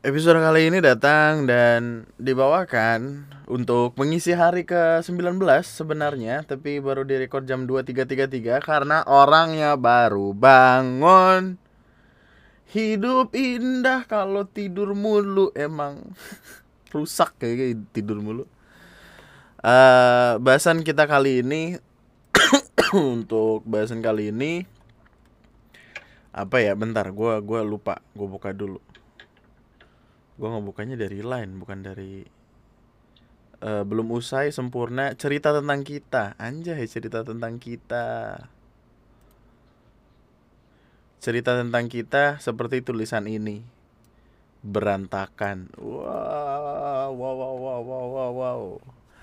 Episode kali ini datang dan dibawakan untuk mengisi hari ke-19 sebenarnya Tapi baru direkod jam 23.33 karena orangnya baru bangun. Hidup indah kalau tidur mulu emang rusak kayak tidur mulu. Uh, Bahasan kita kali ini Untuk bahasan kali ini Apa ya bentar gue gua lupa gue buka dulu gue ngebukanya dari line bukan dari uh, belum usai sempurna cerita tentang kita. Anjay cerita tentang kita. Cerita tentang kita seperti tulisan ini. Berantakan. Wow wow wow wow wow wow, wow.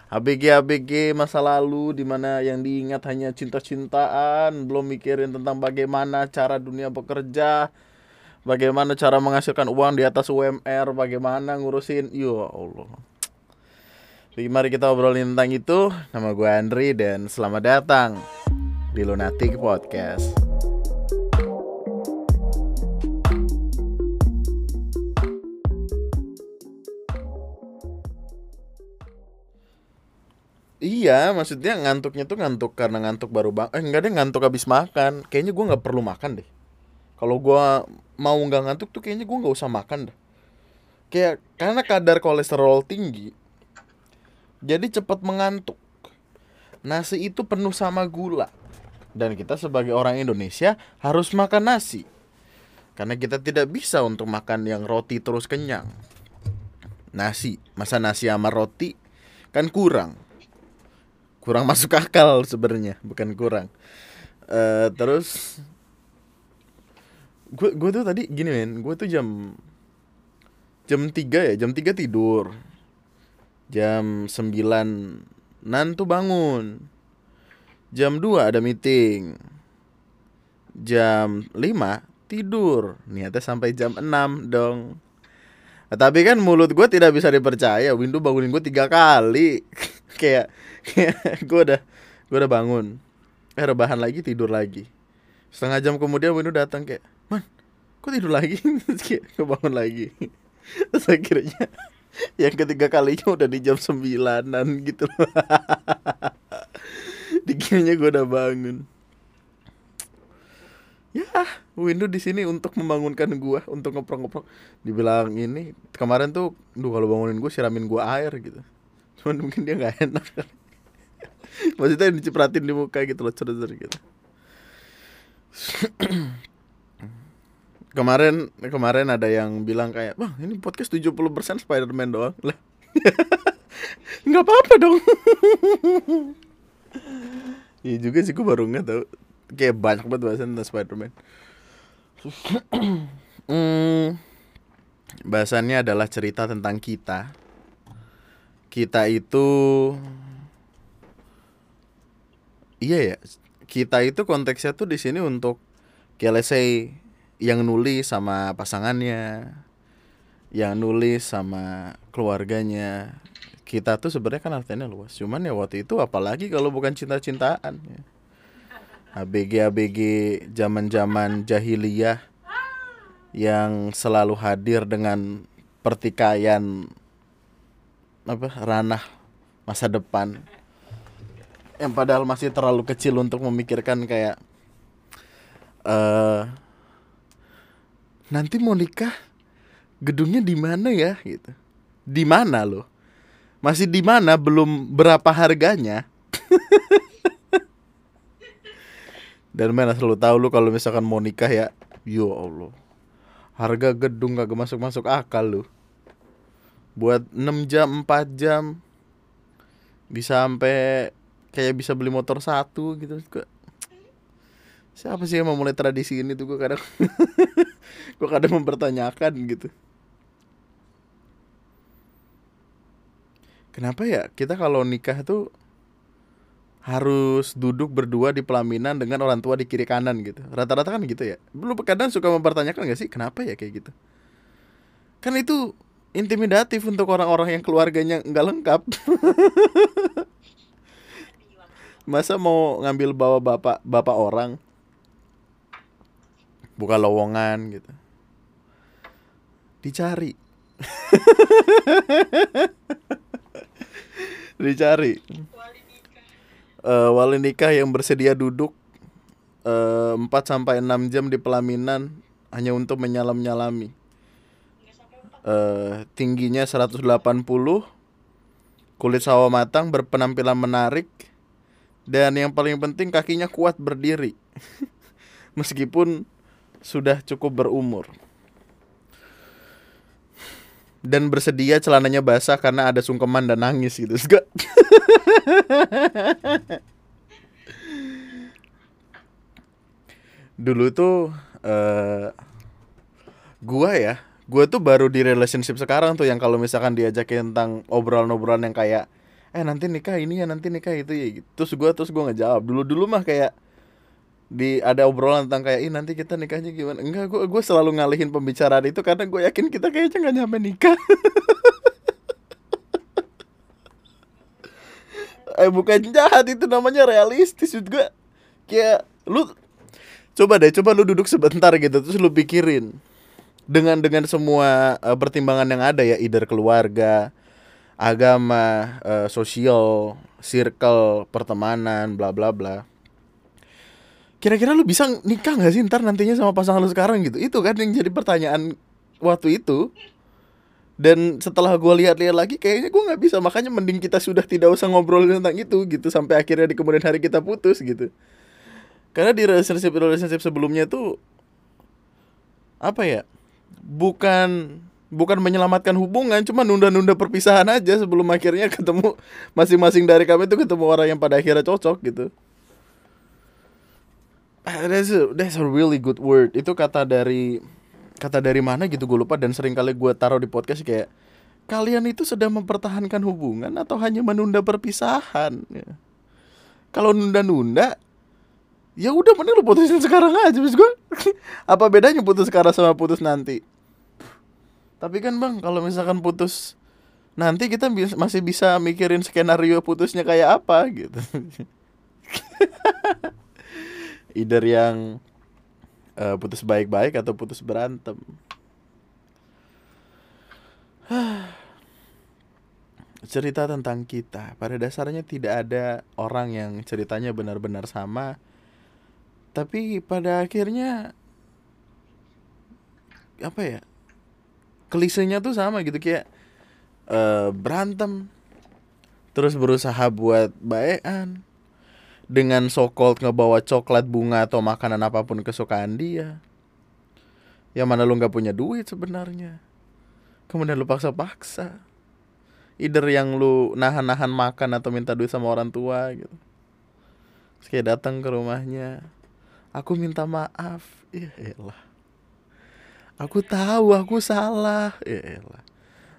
ABG ABG masa lalu di mana yang diingat hanya cinta-cintaan. Belum mikirin tentang bagaimana cara dunia bekerja bagaimana cara menghasilkan uang di atas UMR, bagaimana ngurusin, ya Allah. Jadi mari kita obrolin tentang itu. Nama gue Andri dan selamat datang di Lunatic Podcast. Iya, maksudnya ngantuknya tuh ngantuk karena ngantuk baru bang. Eh enggak deh ngantuk habis makan. Kayaknya gue nggak perlu makan deh. Kalau gue mau nggak ngantuk tuh kayaknya gue nggak usah makan dah. Kayak karena kadar kolesterol tinggi jadi cepat mengantuk. Nasi itu penuh sama gula. Dan kita sebagai orang Indonesia harus makan nasi. Karena kita tidak bisa untuk makan yang roti terus kenyang. Nasi masa nasi sama roti kan kurang. Kurang masuk akal sebenarnya bukan kurang. Uh, terus gue gue tuh tadi gini men. Gue tuh jam jam tiga ya jam tiga tidur. Jam sembilan nan tuh bangun. Jam dua ada meeting. Jam lima tidur. Niatnya sampai jam enam dong. Nah, tapi kan mulut gue tidak bisa dipercaya. Windu bangunin gue tiga kali. Kayak kayak gue udah gue udah bangun. Eh rebahan lagi tidur lagi. Setengah jam kemudian Windu datang kayak kok tidur lagi? Terus kayak kebangun lagi. Terus akhirnya yang ketiga kalinya udah di jam sembilanan gitu. Loh dikiranya gue udah bangun. Ya Windu di sini untuk membangunkan gue untuk ngoprok-ngoprok. Dibilang ini kemarin tuh duh kalau bangunin gue siramin gue air gitu. Cuman mungkin dia nggak enak. Maksudnya dicipratin di muka gitu loh cerut gitu kemarin kemarin ada yang bilang kayak bang ini podcast 70% Spider-Man doang. Lah nggak apa-apa dong. Iya juga sih gue baru nggak tahu. Kayak banyak banget bahasan tentang Spider-Man. Hmm, bahasannya adalah cerita tentang kita. Kita itu iya ya kita itu konteksnya tuh di sini untuk kayak let's say yang nulis sama pasangannya yang nulis sama keluarganya. Kita tuh sebenarnya kan artinya luas. Cuman ya waktu itu apalagi kalau bukan cinta-cintaan ya. ABG ABG zaman-zaman jahiliyah yang selalu hadir dengan pertikaian apa ranah masa depan. Yang padahal masih terlalu kecil untuk memikirkan kayak uh, nanti mau nikah gedungnya di mana ya gitu. Di mana lo masih di mana? Belum berapa harganya? Dan mana selalu tahu lu kalau misalkan mau nikah ya? Yo allah. Harga gedung gak masuk masuk akal lu. Buat 6 jam 4 jam bisa sampai kayak bisa beli motor satu gitu siapa sih yang mau mulai tradisi ini tuh? Gue kadang gue kadang mempertanyakan gitu. Kenapa ya? Kita kalau nikah tuh harus duduk berdua di pelaminan dengan orang tua di kiri kanan gitu. Rata-rata kan gitu ya? Belum kadang suka mempertanyakan gak sih kenapa ya kayak gitu? Kan itu intimidatif untuk orang-orang yang keluarganya nggak lengkap. Masa mau ngambil bawa bapak bapak orang buka lowongan gitu dicari dicari Eh, wali nikah yang bersedia duduk 4 sampai 6 jam di pelaminan hanya untuk menyalam-nyalami. Eh, tingginya 180, kulit sawo matang, berpenampilan menarik, dan yang paling penting kakinya kuat berdiri. Meskipun sudah cukup berumur. Dan bersedia celananya basah karena ada sungkeman dan nangis gitu. Dulu tuh eh gua ya, gua tuh baru di relationship sekarang tuh yang kalau misalkan diajakin tentang obrolan-obrolan yang kayak eh nanti nikah ini ya nanti nikah itu ya gitu. Terus gua terus gua ngejawab. Dulu-dulu mah kayak di ada obrolan tentang kayak ih nanti kita nikahnya gimana? Enggak gua gua selalu ngalihin pembicaraan itu karena gue yakin kita kayaknya nggak nyampe nikah. Eh bukan jahat itu namanya realistis juga kayak lu coba deh coba lu duduk sebentar gitu terus lu pikirin. Dengan dengan semua eh, pertimbangan yang ada ya either keluarga agama eh, sosial circle pertemanan bla bla bla kira-kira lu bisa nikah nggak sih ntar nantinya sama pasangan lu sekarang gitu? Itu kan yang jadi pertanyaan waktu itu. Dan setelah gue lihat-lihat lagi kayaknya gue nggak bisa. Makanya mending kita sudah tidak usah ngobrolin tentang itu gitu sampai akhirnya di kemudian hari kita putus gitu. Karena di relationship relationship sebelumnya tuh apa ya bukan bukan menyelamatkan hubungan cuma nunda-nunda perpisahan aja sebelum akhirnya ketemu masing-masing dari kami tuh ketemu orang yang pada akhirnya cocok gitu that's a, that's a really good word. Itu kata dari kata dari mana gitu gue lupa. Dan sering kali gue taruh di podcast kayak kalian itu sedang mempertahankan hubungan atau hanya menunda perpisahan? Ya. kalau nunda-nunda ya udah mending lu putusin sekarang aja bis gue apa bedanya putus sekarang sama putus nanti? Tapi kan bang kalau misalkan putus nanti kita bis- masih bisa mikirin skenario putusnya kayak apa gitu either yang eh, putus baik-baik atau putus berantem. Cerita tentang kita. Pada dasarnya tidak ada orang yang ceritanya benar-benar sama. Tapi pada akhirnya apa ya klisenya tuh sama gitu. Kayak eh, berantem terus berusaha buat baekan dengan so called ngebawa coklat bunga atau makanan apa pun kesukaan dia. Yang mana lu nggak punya duit sebenarnya? Kemudian lu paksa-paksa. Either yang lu nahan-nahan makan atau minta duit sama orang tua gitu. Terus kayak datang ke rumahnya aku minta maaf. Ya elah. Aku tahu aku salah. Ya elah.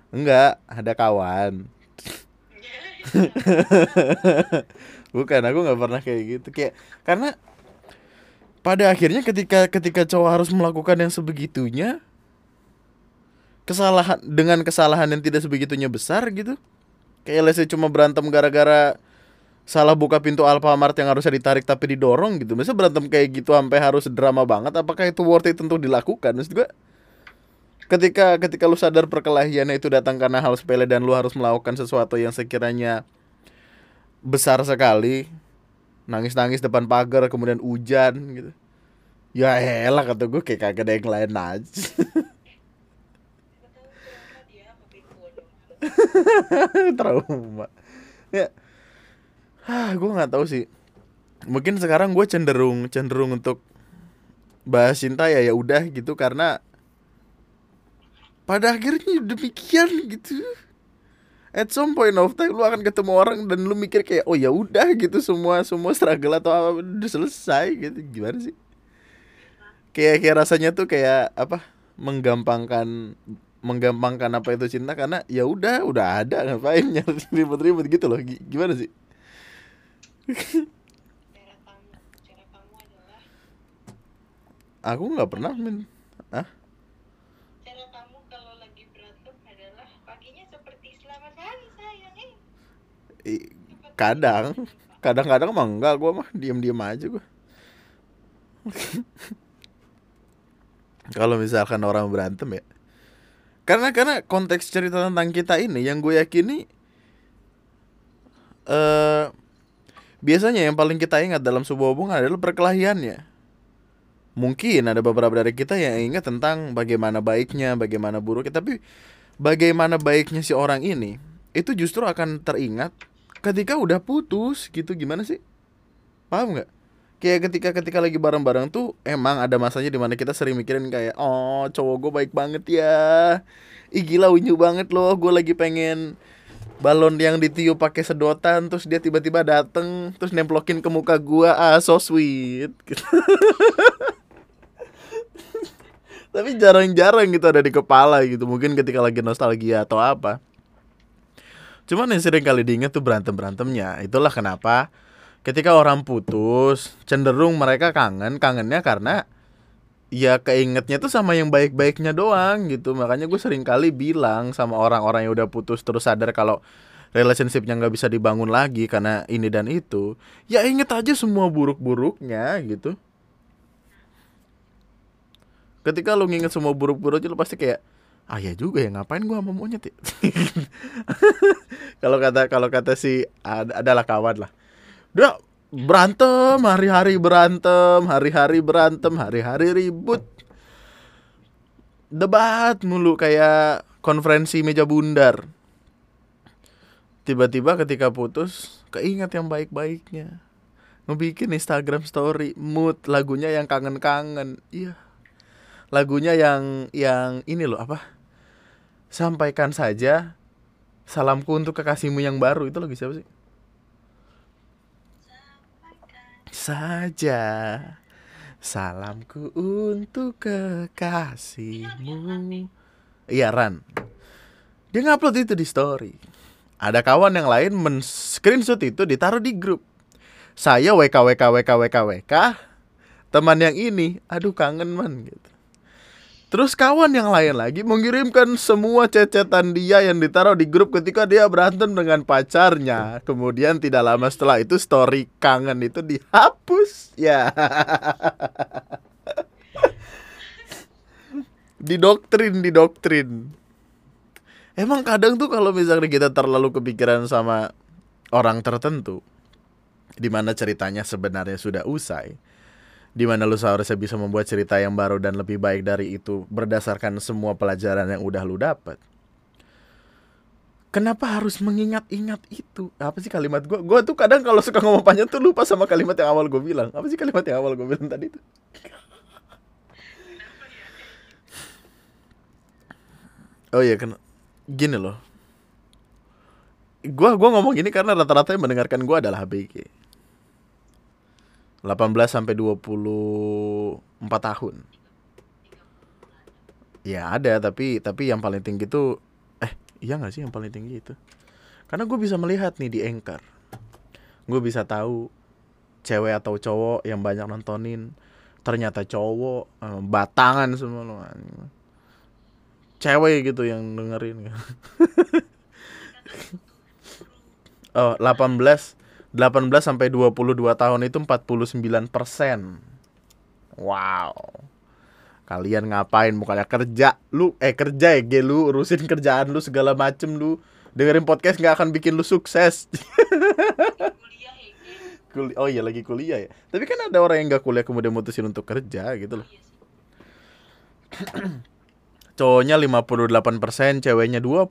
Enggak ada kawan bukan aku nggak pernah kayak gitu. Kayak karena pada akhirnya ketika ketika cowok harus melakukan yang sebegitunya kesalahan dengan kesalahan yang tidak sebegitunya besar gitu kayak say cuma berantem gara-gara salah buka pintu Alfamart yang harusnya ditarik tapi didorong gitu. Masa berantem kayak gitu sampai harus drama banget apakah itu worth it untuk dilakukan? Maksud gue ketika ketika lu sadar perkelahiannya itu datang karena hal sepele dan lu harus melakukan sesuatu yang sekiranya besar sekali nangis-nangis depan pagar kemudian hujan gitu. Ya elah kata gue kayak kagak ada yang lain aja. Trauma. Ya. Ah gue nggak tahu sih. Mungkin sekarang gue cenderung cenderung untuk bahas cinta ya ya udah gitu karena pada akhirnya demikian gitu at some point of time lu akan ketemu orang dan lu mikir kayak oh ya udah gitu. Semua semua struggle atau apa udah selesai gitu. Gimana sih? Kayak kayak rasanya tuh kayak apa menggampangkan menggampangkan apa itu cinta karena ya udah udah ada ngapain nyari ribet-ribet gitu loh. Gi- gimana sih? Cara kamu cara kamu adalah aku nggak pernah min ah kadang kadang-kadang mah enggak gue mah diem-diem aja gue kalau misalkan orang berantem ya. Karena karena konteks cerita tentang kita ini yang gue yakini eh biasanya yang paling kita ingat dalam sebuah hubungan adalah perkelahiannya. Mungkin ada beberapa dari kita yang ingat tentang bagaimana baiknya, bagaimana buruknya, tapi bagaimana baiknya si orang ini itu justru akan teringat ketika udah putus gitu gimana sih? Paham nggak? Kayak ketika ketika lagi bareng-bareng tuh emang ada masanya di mana kita sering mikirin kayak oh cowok gue baik banget ya, ih gila unyu banget loh, gue lagi pengen balon yang ditiup pakai sedotan terus dia tiba-tiba dateng terus nemplokin ke muka gua ah so sweet gitu. tapi jarang-jarang gitu ada di kepala gitu mungkin ketika lagi nostalgia atau apa cuman yang sering kali diingat tuh berantem berantemnya itulah kenapa ketika orang putus cenderung mereka kangen kangennya karena ya keingetnya tuh sama yang baik-baiknya doang gitu. Makanya gue sering kali bilang sama orang-orang yang udah putus terus sadar kalau relationshipnya nggak bisa dibangun lagi karena ini dan itu ya inget aja semua buruk-buruknya gitu. Ketika lu nginget semua buruk-buruknya lu pasti kayak ah ya juga ya ngapain gua sama monyet ya kalau kata kalau kata si ad- adalah kawan lah. Udah berantem hari-hari berantem hari-hari berantem hari-hari ribut. Debat mulu kayak konferensi meja bundar. Tiba-tiba ketika putus keinget yang baik-baiknya. Ngebikin Instagram story mood lagunya yang kangen-kangen. Iya. Lagunya yang yang ini loh apa? Sampaikan saja salamku untuk kekasihmu yang baru itu lagu siapa sih? Saja. Salamku untuk kekasihmu. Iya Ran. Dia ngupload itu di story. Ada kawan yang lain men screenshot itu ditaruh di grup. Saya WK WK WK WK WK teman yang ini aduh kangen man gitu Terus kawan yang lain lagi mengirimkan semua cecetan dia yang ditaruh di grup ketika dia berantem dengan pacarnya. Kemudian tidak lama setelah itu story kangen itu dihapus. Ya. didoktrin, didoktrin. Emang kadang tuh kalau misalnya kita terlalu kepikiran sama orang tertentu, di mana ceritanya sebenarnya sudah usai, di mana lu seharusnya bisa membuat cerita yang baru dan lebih baik dari itu berdasarkan semua pelajaran yang udah lu dapat. Kenapa harus mengingat-ingat itu? Apa sih kalimat gua? Gua tuh kadang kalau suka ngomong panjang tuh lupa sama kalimat yang awal gue bilang. Apa sih kalimat yang awal gue bilang tadi itu? Oh iya kan gini loh. Gua gua ngomong gini karena rata-rata yang mendengarkan gua adalah HBG. 18 sampai 24 tahun. Ya ada tapi tapi yang paling tinggi tuh eh iya nggak sih yang paling tinggi itu? Karena gue bisa melihat nih di Anchor. Gue bisa tahu cewek atau cowok yang banyak nontonin ternyata cowok eh, batangan semua loh. Cewek gitu yang dengerin. oh, 18 18 sampai 22 tahun itu 49 persen. Wow. Kalian ngapain bukannya kerja lu eh kerja ya ge lu urusin kerjaan lu segala macem lu dengerin podcast nggak akan bikin lu sukses. kuliah oh iya lagi kuliah ya. Tapi kan ada orang yang nggak kuliah kemudian mutusin untuk kerja gitu loh. Cowoknya 58%, ceweknya 25%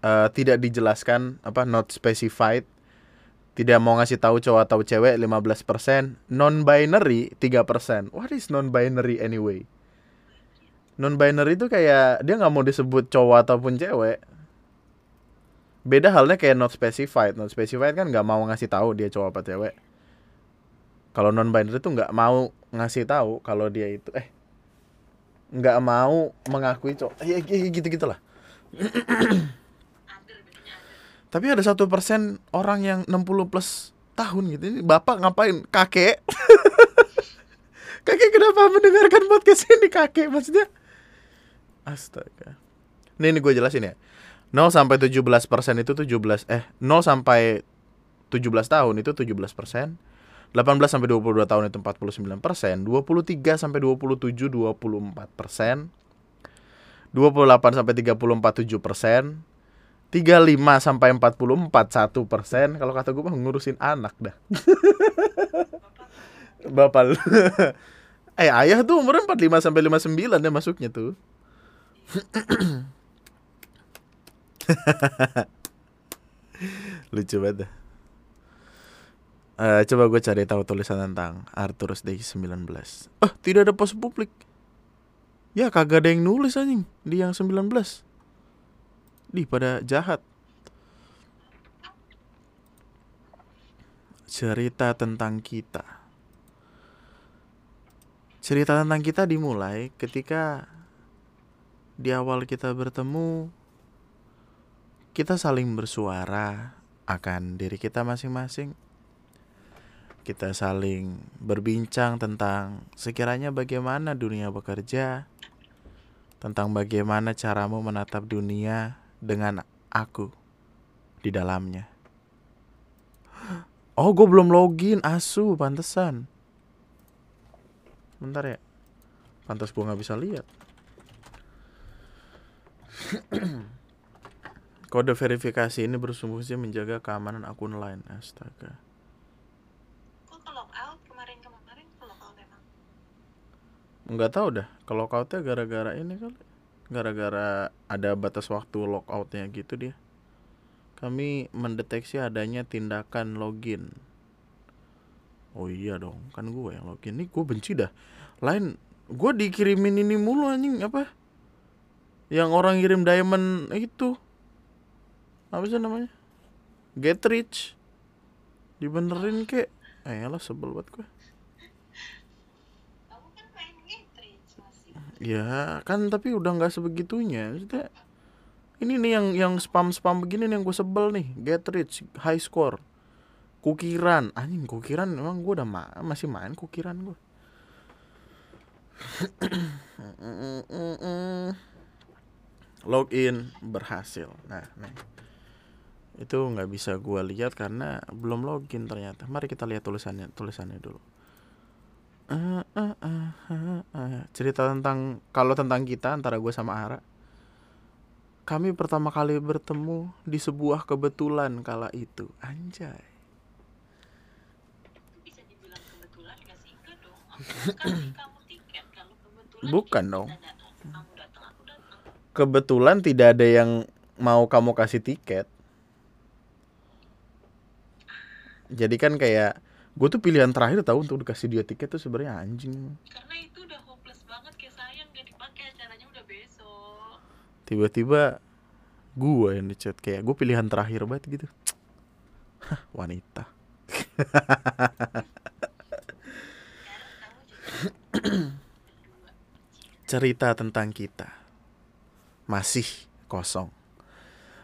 eh, tidak dijelaskan apa not specified. Tidak mau ngasih tahu cowok atau cewek 15%, non binary 3%. What is non binary anyway? Non binary itu kayak dia nggak mau disebut cowok ataupun cewek. Beda halnya kayak not specified. Not specified kan nggak mau ngasih tahu dia cowok apa cewek. Kalau non binary itu nggak mau ngasih tahu kalau dia itu eh nggak mau mengakui cowok ya, ya gitu gitulah Other bedanya other. Tapi ada satu persen orang yang 60 plus tahun gitu. Ini bapak ngapain? Kakek. Kakek kenapa mendengarkan podcast ini kakek? Maksudnya? Astaga. Ini, ini gue jelasin ya. 0 sampai 17 persen itu 17 eh 0 sampai 17 tahun itu 17 persen. 18 sampai 22 tahun itu 49 persen. 23 sampai 27 24 persen. 28 sampai 34 7 persen 35 sampai 44 1 persen. Kalau kata gue mah ngurusin anak dah. Bapak lu. eh ayah tuh umurnya 45 sampai 59 ya masuknya tuh. Lucu banget dah. Eh, coba gue cari tahu tulisan tentang Arthurus Day 19 Oh tidak ada pos publik. Ya kagak ada yang nulis anjing Di yang 19 Di pada jahat. Cerita tentang kita. Cerita tentang kita dimulai ketika Di awal kita bertemu Kita saling bersuara Akan diri kita masing-masing. Kita saling berbincang tentang sekiranya bagaimana dunia bekerja, tentang bagaimana caramu menatap dunia dengan aku di dalamnya. Oh, gue belum login, asu, pantesan. Bentar ya, pantas gue nggak bisa lihat. Kode verifikasi ini berfungsi menjaga keamanan akun lain. Astaga. Kok ke out kemarin-kemarin ke out emang? nggak tahu dah kalau lockoutnya gara-gara ini kali gara-gara ada batas waktu lockoutnya gitu dia. Kami mendeteksi adanya tindakan login. Oh iya dong kan gue yang login. Nih gue benci dah. Lain gue dikirimin ini mulu anjing apa? Yang orang kirim diamond itu. Apa sih namanya? Get rich. Dibenerin kek. Eh lah sebel banget gue Kamu kan main Getrich masih. Ya kan tapi udah nggak sebegitunya. Maksudnya Ini nih yang yang spam-spam begini nih yang gue sebel nih. Get rich, high score. Kukiran. Anjing kukiran emang gue udah ma masih main kukiran gue Login berhasil. Nah nih. Itu nggak bisa gue lihat karena belum login ternyata. Mari kita lihat tulisannya tulisannya dulu Cerita tentang kalau tentang kita antara gue sama Ara kami pertama kali bertemu di sebuah kebetulan kala itu anjay Itu bisa dibilang kebetulan gak sih? Enggak dong. Aku kan kasih kamu tiket kalau kebetulan. Bukan dong. kebetulan tidak ada yang mau kamu kasih tiket jadi kan kayak gue tuh pilihan terakhir tahu untuk dikasih dia tiket tuh sebenarnya anjing Karena itu udah hopeless banget kayak sayang gak dipakai acaranya udah besok. tiba-tiba gue yang dicat kayak gue pilihan terakhir banget gitu Hah, wanita cerita tentang kita masih kosong.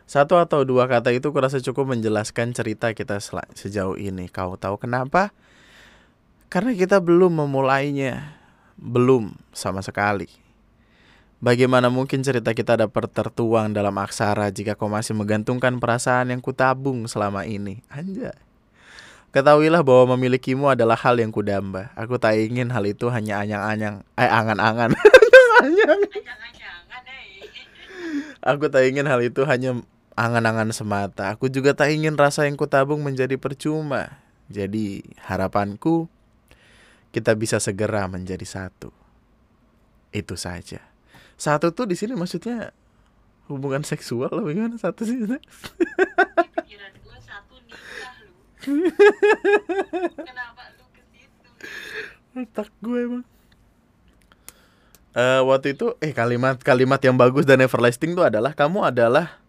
Satu atau dua kata itu kurasa cukup menjelaskan cerita kita sejauh ini. Kau tahu kenapa? Karena kita belum memulainya. Belum sama sekali. Bagaimana mungkin cerita kita dapat tertuang dalam aksara jika kau masih menggantungkan perasaan yang kutabung selama ini? Anjay. Ketahuilah bahwa memilikimu adalah hal yang kudamba. Aku tak ingin hal itu hanya anyang-anyang, eh angan-angan. Eh. Aku tak ingin hal itu hanya angan-angan semata. Aku juga tak ingin rasa yang kutabung menjadi percuma. Jadi harapanku kita bisa segera menjadi satu. Itu saja. Satu tuh di sini maksudnya hubungan seksual atau bagaimana satu sih? Pikiran gue satu nikah lu. Kenapa lu ke situ? Otak gue emang. Eh waktu itu eh kalimat-kalimat yang bagus dan everlasting itu adalah kamu adalah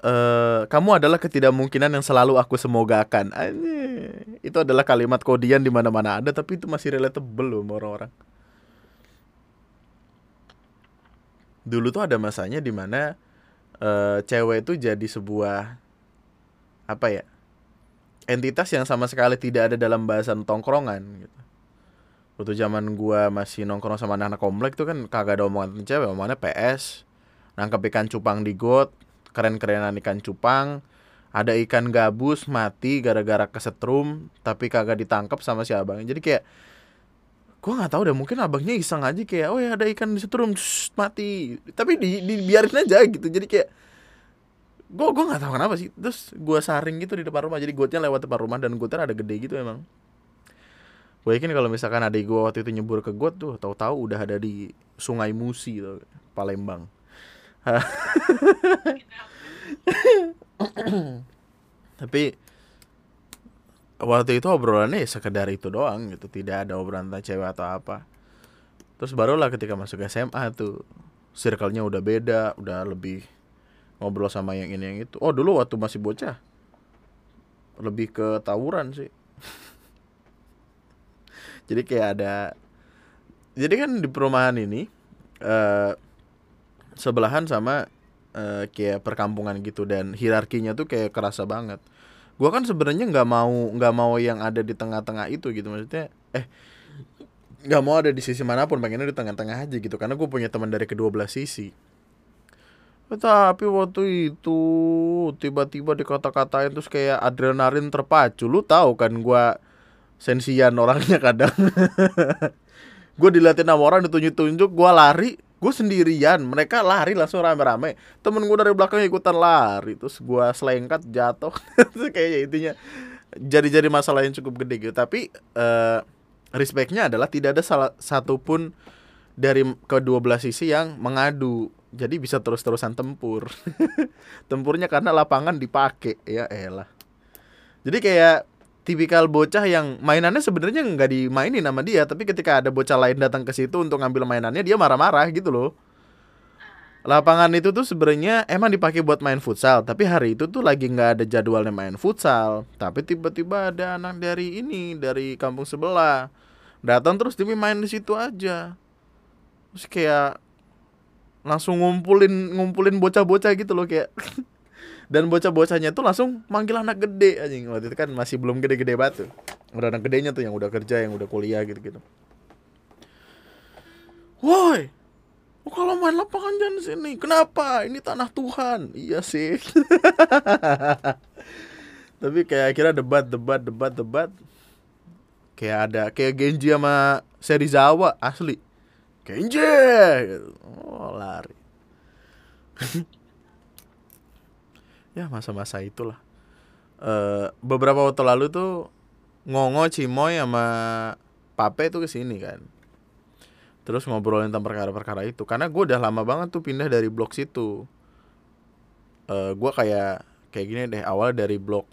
eh kamu adalah ketidakmungkinan yang selalu aku semogakan. Anjir. Itu adalah kalimat kodian di mana-mana ada tapi itu masih relatable loh orang-orang. Dulu tuh ada masanya di mana eh cewek itu jadi sebuah apa ya? entitas yang sama sekali tidak ada dalam bahasan tongkrongan gitu. Waktu zaman gua masih nongkrong sama anak-anak komplek tuh kan kagak ada omongan tentang cewek, omongannya PS, nangkep ikan cupang di got, keren-kerenan ikan cupang, ada ikan gabus mati gara-gara kesetrum tapi kagak ditangkap sama si abang. Jadi kayak gue nggak tahu deh mungkin abangnya iseng aja kayak oh ya ada ikan di setrum Shh, mati. Tapi di, dibiarin aja gitu. Jadi kayak gue gue nggak tahu kenapa sih. Terus gue saring gitu di depan rumah. Jadi gotnya lewat depan rumah dan gotnya ada gede gitu emang. Gue yakin kalau misalkan adik gue waktu itu nyebur ke got tuh tahu-tahu udah ada di Sungai Musi tuh Palembang tapi waktu itu obrolannya ya sekedar itu doang gitu. Tidak ada obrolan tentang cewek atau apa. Terus barulah ketika masuk SMA tuh circle-nya udah beda udah lebih ngobrol sama yang ini yang itu. Oh dulu waktu masih bocah lebih ke tawuran sih. Jadi kayak ada jadi kan di perumahan ini eh sebelahan sama eh, kayak perkampungan gitu dan hierarkinya tuh kayak kerasa banget. Gua kan sebenarnya nggak mau nggak mau yang ada di tengah-tengah itu gitu maksudnya eh nggak mau ada di sisi mana pun pengennya di tengah-tengah aja gitu karena gue punya teman dari kedua belah sisi. Tapi waktu itu tiba-tiba dikata-katain terus kayak adrenalin terpacu. Lu tahu kan gua sensian orangnya kadang. Gue diliatin sama orang ditunjuk-tunjuk gua lari gue sendirian mereka lari langsung rame-rame. Temen gue dari belakang ikutan lari terus gua selengkat jatuh. Kayaknya intinya jadi-jadi masalah yang cukup gede gitu. Tapi eh respectnya adalah tidak ada salah satu pun dari kedua belah sisi yang mengadu. Jadi bisa terus-terusan tempur. Tempurnya karena lapangan dipakai. Ya elah. Jadi kayak tipikal bocah yang mainannya sebenarnya nggak dimainin sama dia tapi ketika ada bocah lain datang ke situ untuk ngambil mainannya dia marah-marah gitu loh. Lapangan itu tuh sebenarnya emang dipakai buat main futsal tapi hari itu tuh lagi nggak ada jadwalnya main futsal. Tapi tiba-tiba ada anak dari ini dari kampung sebelah datang terus demi main di situ aja. Terus kayak langsung ngumpulin ngumpulin bocah-bocah gitu loh kayak dan bocah-bocahnya tuh langsung manggil anak gede anjing waktu itu kan masih belum gede-gede batu udah anak gedenya tuh yang udah kerja yang udah kuliah gitu-gitu woi Oh, kalau main lapangan jangan sini. Kenapa? Ini tanah Tuhan. Iya sih. Tapi kayak akhirnya debat, debat, debat, debat. Kayak ada kayak Genji sama Serizawa asli. Genji. gitu. Oh, lari. ya masa-masa itulah. Eh beberapa waktu lalu tuh Ngongo Cimoy sama Pape tuh ke sini kan. Terus ngobrolin tentang perkara-perkara itu. Karena gue udah lama banget tuh pindah dari blog situ. Eh gue kayak kayak gini deh awal dari blog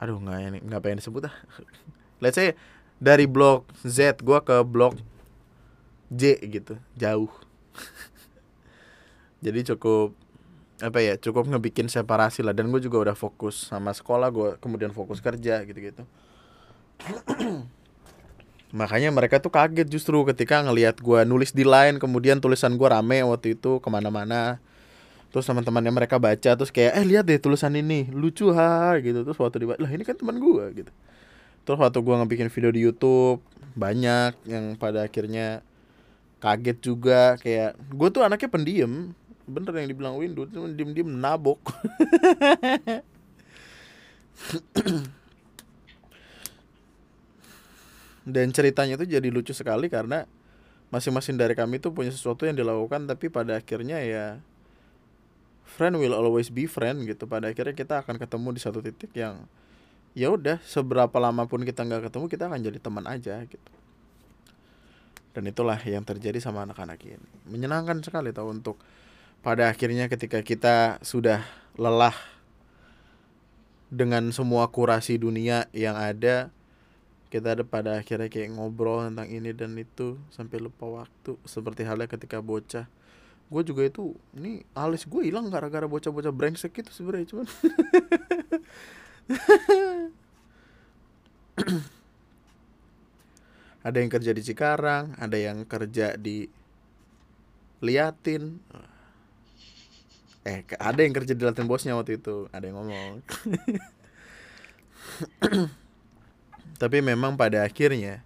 aduh nggak ini nggak pengen disebut ah. Let's say dari blog Z gue ke blog J gitu jauh. Jadi cukup apa ya cukup ngebikin separasi lah. Dan gue juga udah fokus sama sekolah gue kemudian fokus kerja gitu gitu makanya mereka tuh kaget justru ketika ngelihat gua nulis di line kemudian tulisan gua rame waktu itu ke mana-mana. Terus teman-temannya mereka baca terus kayak eh lihat deh tulisan ini lucu ha gitu. Terus waktu dibaca lah ini kan teman gua gitu. Terus waktu gua ngebikin video di YouTube banyak yang pada akhirnya kaget juga kayak gue tuh anaknya pendiam bener yang dibilang Windu tuh diem-diem nabok. Dan ceritanya itu jadi lucu sekali karena masing-masing dari kami tuh punya sesuatu yang dilakukan tapi pada akhirnya ya friend will always be friend gitu. Pada akhirnya kita akan ketemu di satu titik yang ya udah seberapa lama pun kita nggak ketemu kita akan jadi teman aja gitu. Dan itulah yang terjadi sama anak-anak ini. Menyenangkan sekali tahu untuk pada akhirnya ketika kita sudah lelah dengan semua kurasi dunia yang ada kita ada pada akhirnya kayak ngobrol tentang ini dan itu sampai lupa waktu seperti halnya ketika bocah. Gue juga itu ini alis gue hilang gara-gara bocah-bocah brengsek itu sebenarnya cuman. Ada yang kerja di Cikarang ada yang kerja di liatin eh ada yang kerja di liatin bosnya waktu itu. Ada yang ngomong. Tapi memang pada akhirnya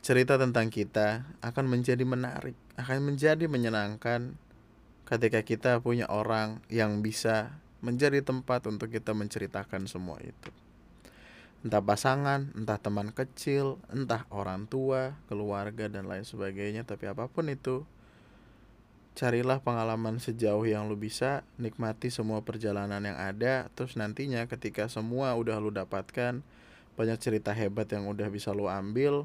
cerita tentang kita akan menjadi menarik, akan menjadi menyenangkan ketika kita punya orang yang bisa menjadi tempat untuk kita menceritakan semua itu. entah pasangan, entah teman kecil, entah orang tua, keluarga dan lain sebagainya, tapi apa pun itu carilah pengalaman sejauh yang lu bisa, nikmati semua perjalanan yang ada, terus nantinya ketika semua udah lu dapatkan, banyak cerita hebat yang udah bisa lu ambil,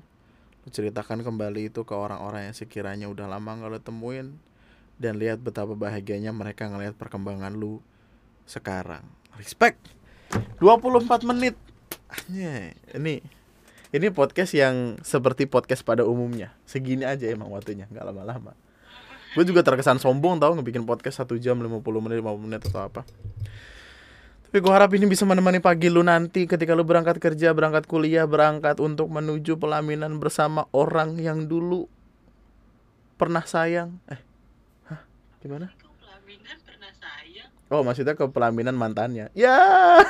lu ceritakan kembali itu ke orang-orang yang sekiranya udah lama gak lu temuin, dan lihat betapa bahagianya mereka ngelihat perkembangan lu sekarang. Respect. 24 menit ini ini podcast yang seperti podcast pada umumnya. Segini aja emang waktunya, nggak lama-lama. Gue juga terkesan sombong tau ngebikin podcast 1 jam 50 menit 50 menit atau apa. Tapi gue harap ini bisa menemani pagi lu nanti ketika lu berangkat kerja, berangkat kuliah, berangkat untuk menuju pelaminan bersama orang yang dulu pernah sayang. Eh, hah? Gimana? Kau pelaminan pernah sayang. Oh, maksudnya ke pelaminan mantannya. Ya.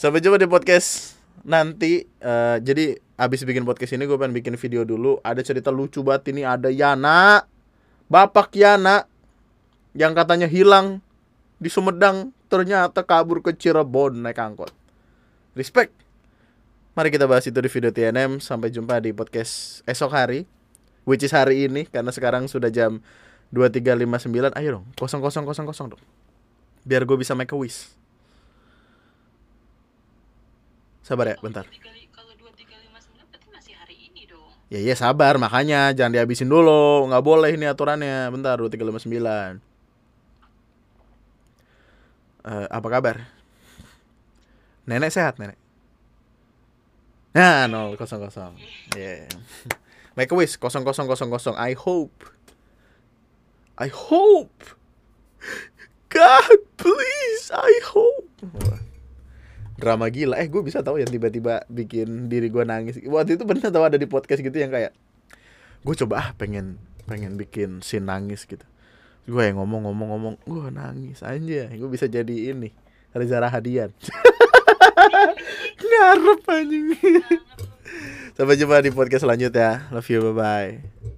Sampai jumpa di podcast nanti. Eh, jadi abis bikin podcast ini gue pengen bikin video dulu. Ada cerita lucu banget ini. Ada Yana, Bapak Yana, yang katanya hilang di Sumedang, ternyata kabur ke Cirebon naik angkot. Respect. Mari kita bahas itu di video TNM. Sampai jumpa di podcast esok hari, which is hari ini karena sekarang sudah jam 2359. Ayo dong, 0000 dong. Biar gue bisa make a wish. Sabar ya, bentar. Kalau 2359 berarti masih hari ini dong. Ya iya sabar, makanya jangan dihabisin dulu. nggak boleh ini aturannya. Bentar, 2359. Eh, apa kabar? Nenek sehat, nenek? Nah, 000. Yeah. Make a wish 0000. I hope. I hope. God, please, I hope. Drama gila. Eh, gue bisa tahu yang tiba-tiba bikin diri gue nangis. Waktu itu bener tau ada di podcast gitu yang kayak gue coba ah pengen pengen bikin scene nangis gitu. Gue yang ngomong-ngomong-ngomong, gue nangis aja. Gue bisa jadi ini Reza Rahadian. Ngarep anjing. Sampai jumpa di podcast selanjutnya. Love you, bye bye.